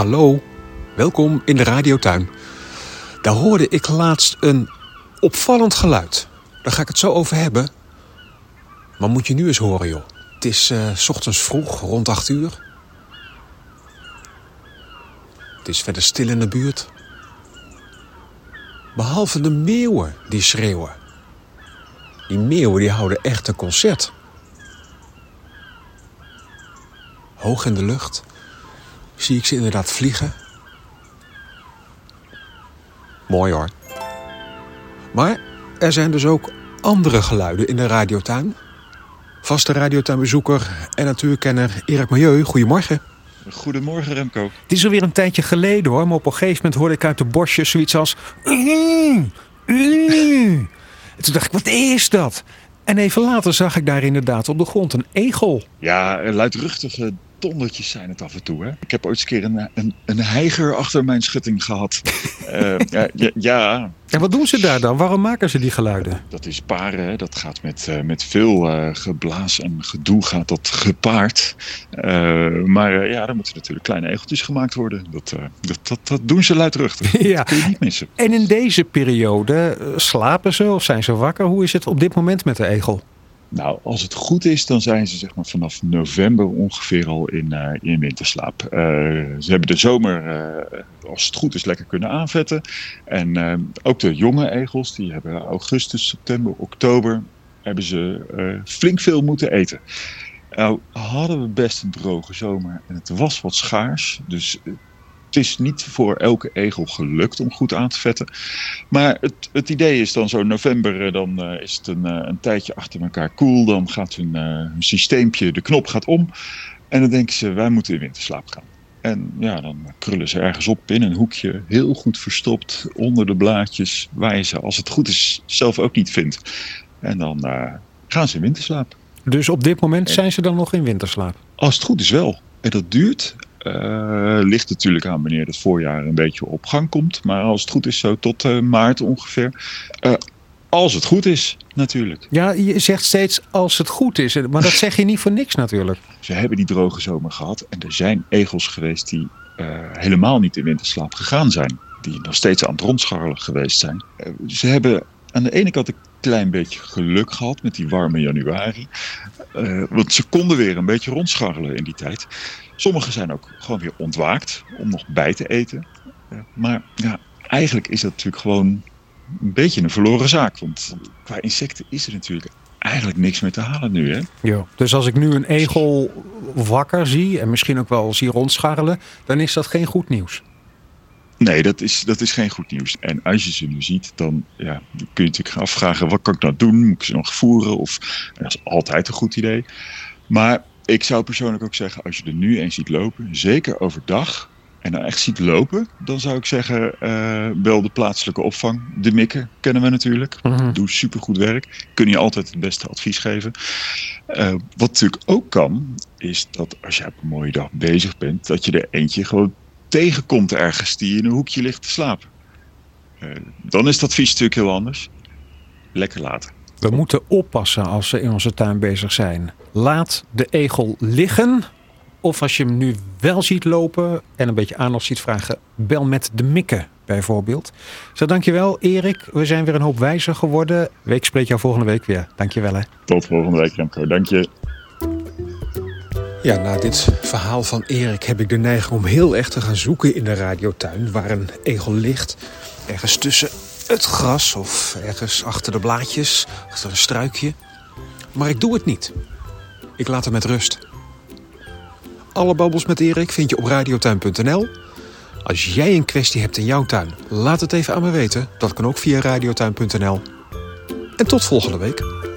hallo. Welkom in de radiotuin. Daar hoorde ik laatst een opvallend geluid. Daar ga ik het zo over hebben. Maar moet je nu eens horen, joh. Het is eh, s ochtends vroeg, rond 8 uur. Het is verder stil in de buurt. Behalve de meeuwen die schreeuwen. Die meeuwen die houden echt een concert. Hoog in de lucht zie ik ze inderdaad vliegen. Mooi hoor. Maar er zijn dus ook andere geluiden in de radiotuin. Vaste radiotuinbezoeker en natuurkenner Erik Milieu, goedemorgen. Goedemorgen Remco. Het is alweer een tijdje geleden hoor, maar op een gegeven moment hoorde ik uit de bosjes zoiets als... En toen dacht ik, wat is dat? En even later zag ik daar inderdaad op de grond een egel. Ja, een luidruchtige dondertjes zijn het af en toe. Hè? Ik heb ooit eens een keer een, een, een heiger achter mijn schutting gehad. uh, ja, ja, ja, En wat doen ze daar dan? Waarom maken ze die geluiden? Dat is paren. Hè? Dat gaat met, uh, met veel uh, geblaas en gedoe gaat dat gepaard. maar ja, dan moeten natuurlijk kleine egeltjes gemaakt worden. Dat, dat, dat, dat, doen ze luidruchtig. ja. Dat kun je niet missen. En in deze periode slapen ze of zijn ze wakker? Hoe is het op dit moment met de egel? Nou, als het goed is, dan zijn ze zeg maar, vanaf november ongeveer al in, in winterslaap. Uh, ze hebben de zomer, uh, als het goed is, lekker kunnen aanvetten. En ook de jonge egels, die hebben augustus, september, oktober, hebben ze flink veel moeten eten. Nou, hadden we best een droge zomer en het was wat schaars. Dus het is niet voor elke egel gelukt om goed aan te vetten. Maar het, het idee is dan zo november, dan uh, is het een, uh, een, tijdje achter elkaar koel. Dan gaat hun, uh, hun systeempje, de knop gaat om. En dan denken ze, wij moeten in winterslaap gaan. En ja, dan krullen ze ergens op in een hoekje, heel goed verstopt onder de blaadjes, waar je ze, als het goed is, zelf ook niet vindt. En dan gaan ze in winterslaap. Dus op dit moment zijn ze dan nog in winterslaap? Als het goed is wel. En dat duurt uh, ligt natuurlijk aan wanneer het voorjaar een beetje op gang komt. Maar als het goed is, zo tot uh, maart ongeveer. Uh, als het goed is, natuurlijk. Ja, je zegt steeds als het goed is. Maar dat zeg je niet voor niks natuurlijk. Ze hebben die droge zomer gehad. En er zijn egels geweest die helemaal niet in winterslaap gegaan zijn. Die nog steeds aan het rondscharrelen geweest zijn. ze hebben aan de ene kant een klein beetje geluk gehad met die warme januari. want ze konden weer een beetje rondscharrelen in die tijd. Sommigen zijn ook gewoon weer ontwaakt om nog bij te eten. Maar ja, eigenlijk is dat natuurlijk gewoon een beetje een verloren zaak. Want qua insecten is er natuurlijk eigenlijk niks meer te halen nu. Hè? Ja, dus als ik nu een egel wakker zie en misschien ook wel zie rondscharrelen, dan is dat geen goed nieuws. Nee, dat is, dat is geen goed nieuws. En als je ze nu ziet, dan ja, kun je natuurlijk afvragen: wat kan ik nou doen? Moet ik ze nog voeren? Of, dat is altijd een goed idee. Maar ik zou persoonlijk ook zeggen, als je er nu eens ziet lopen, zeker overdag, en dan echt ziet lopen, dan zou ik zeggen, uh, wel de plaatselijke opvang. De mikken kennen we natuurlijk. Mm -hmm. Doe supergoed werk. Kun je altijd het beste advies geven. Uh, wat natuurlijk ook kan, is dat als je op een mooie dag bezig bent, dat je er eentje gewoon tegenkomt ergens die in een hoekje ligt te slapen. Uh, dan is het advies natuurlijk heel anders. Lekker laten. We moeten oppassen als we in onze tuin bezig zijn. Laat de egel liggen. Of als je hem nu wel ziet lopen en een beetje aandacht ziet vragen, bel met de mikken bijvoorbeeld. Zo, dankjewel Erik. We zijn weer een hoop wijzer geworden. Week spreek jou volgende week weer. Dankjewel hè. Tot volgende week Remco. Dank je. Ja, na dit verhaal van Erik heb ik de neiging om heel erg te gaan zoeken in de radiotuin waar een egel ligt. Ergens tussen het gras of ergens achter de blaadjes, achter een struikje. Maar ik doe het niet. Ik laat hem met rust. Alle babbels met Erik vind je op radiotuin.nl. Als jij een kwestie hebt in jouw tuin, laat het even aan me weten. Dat kan ook via radiotuin.nl. En tot volgende week.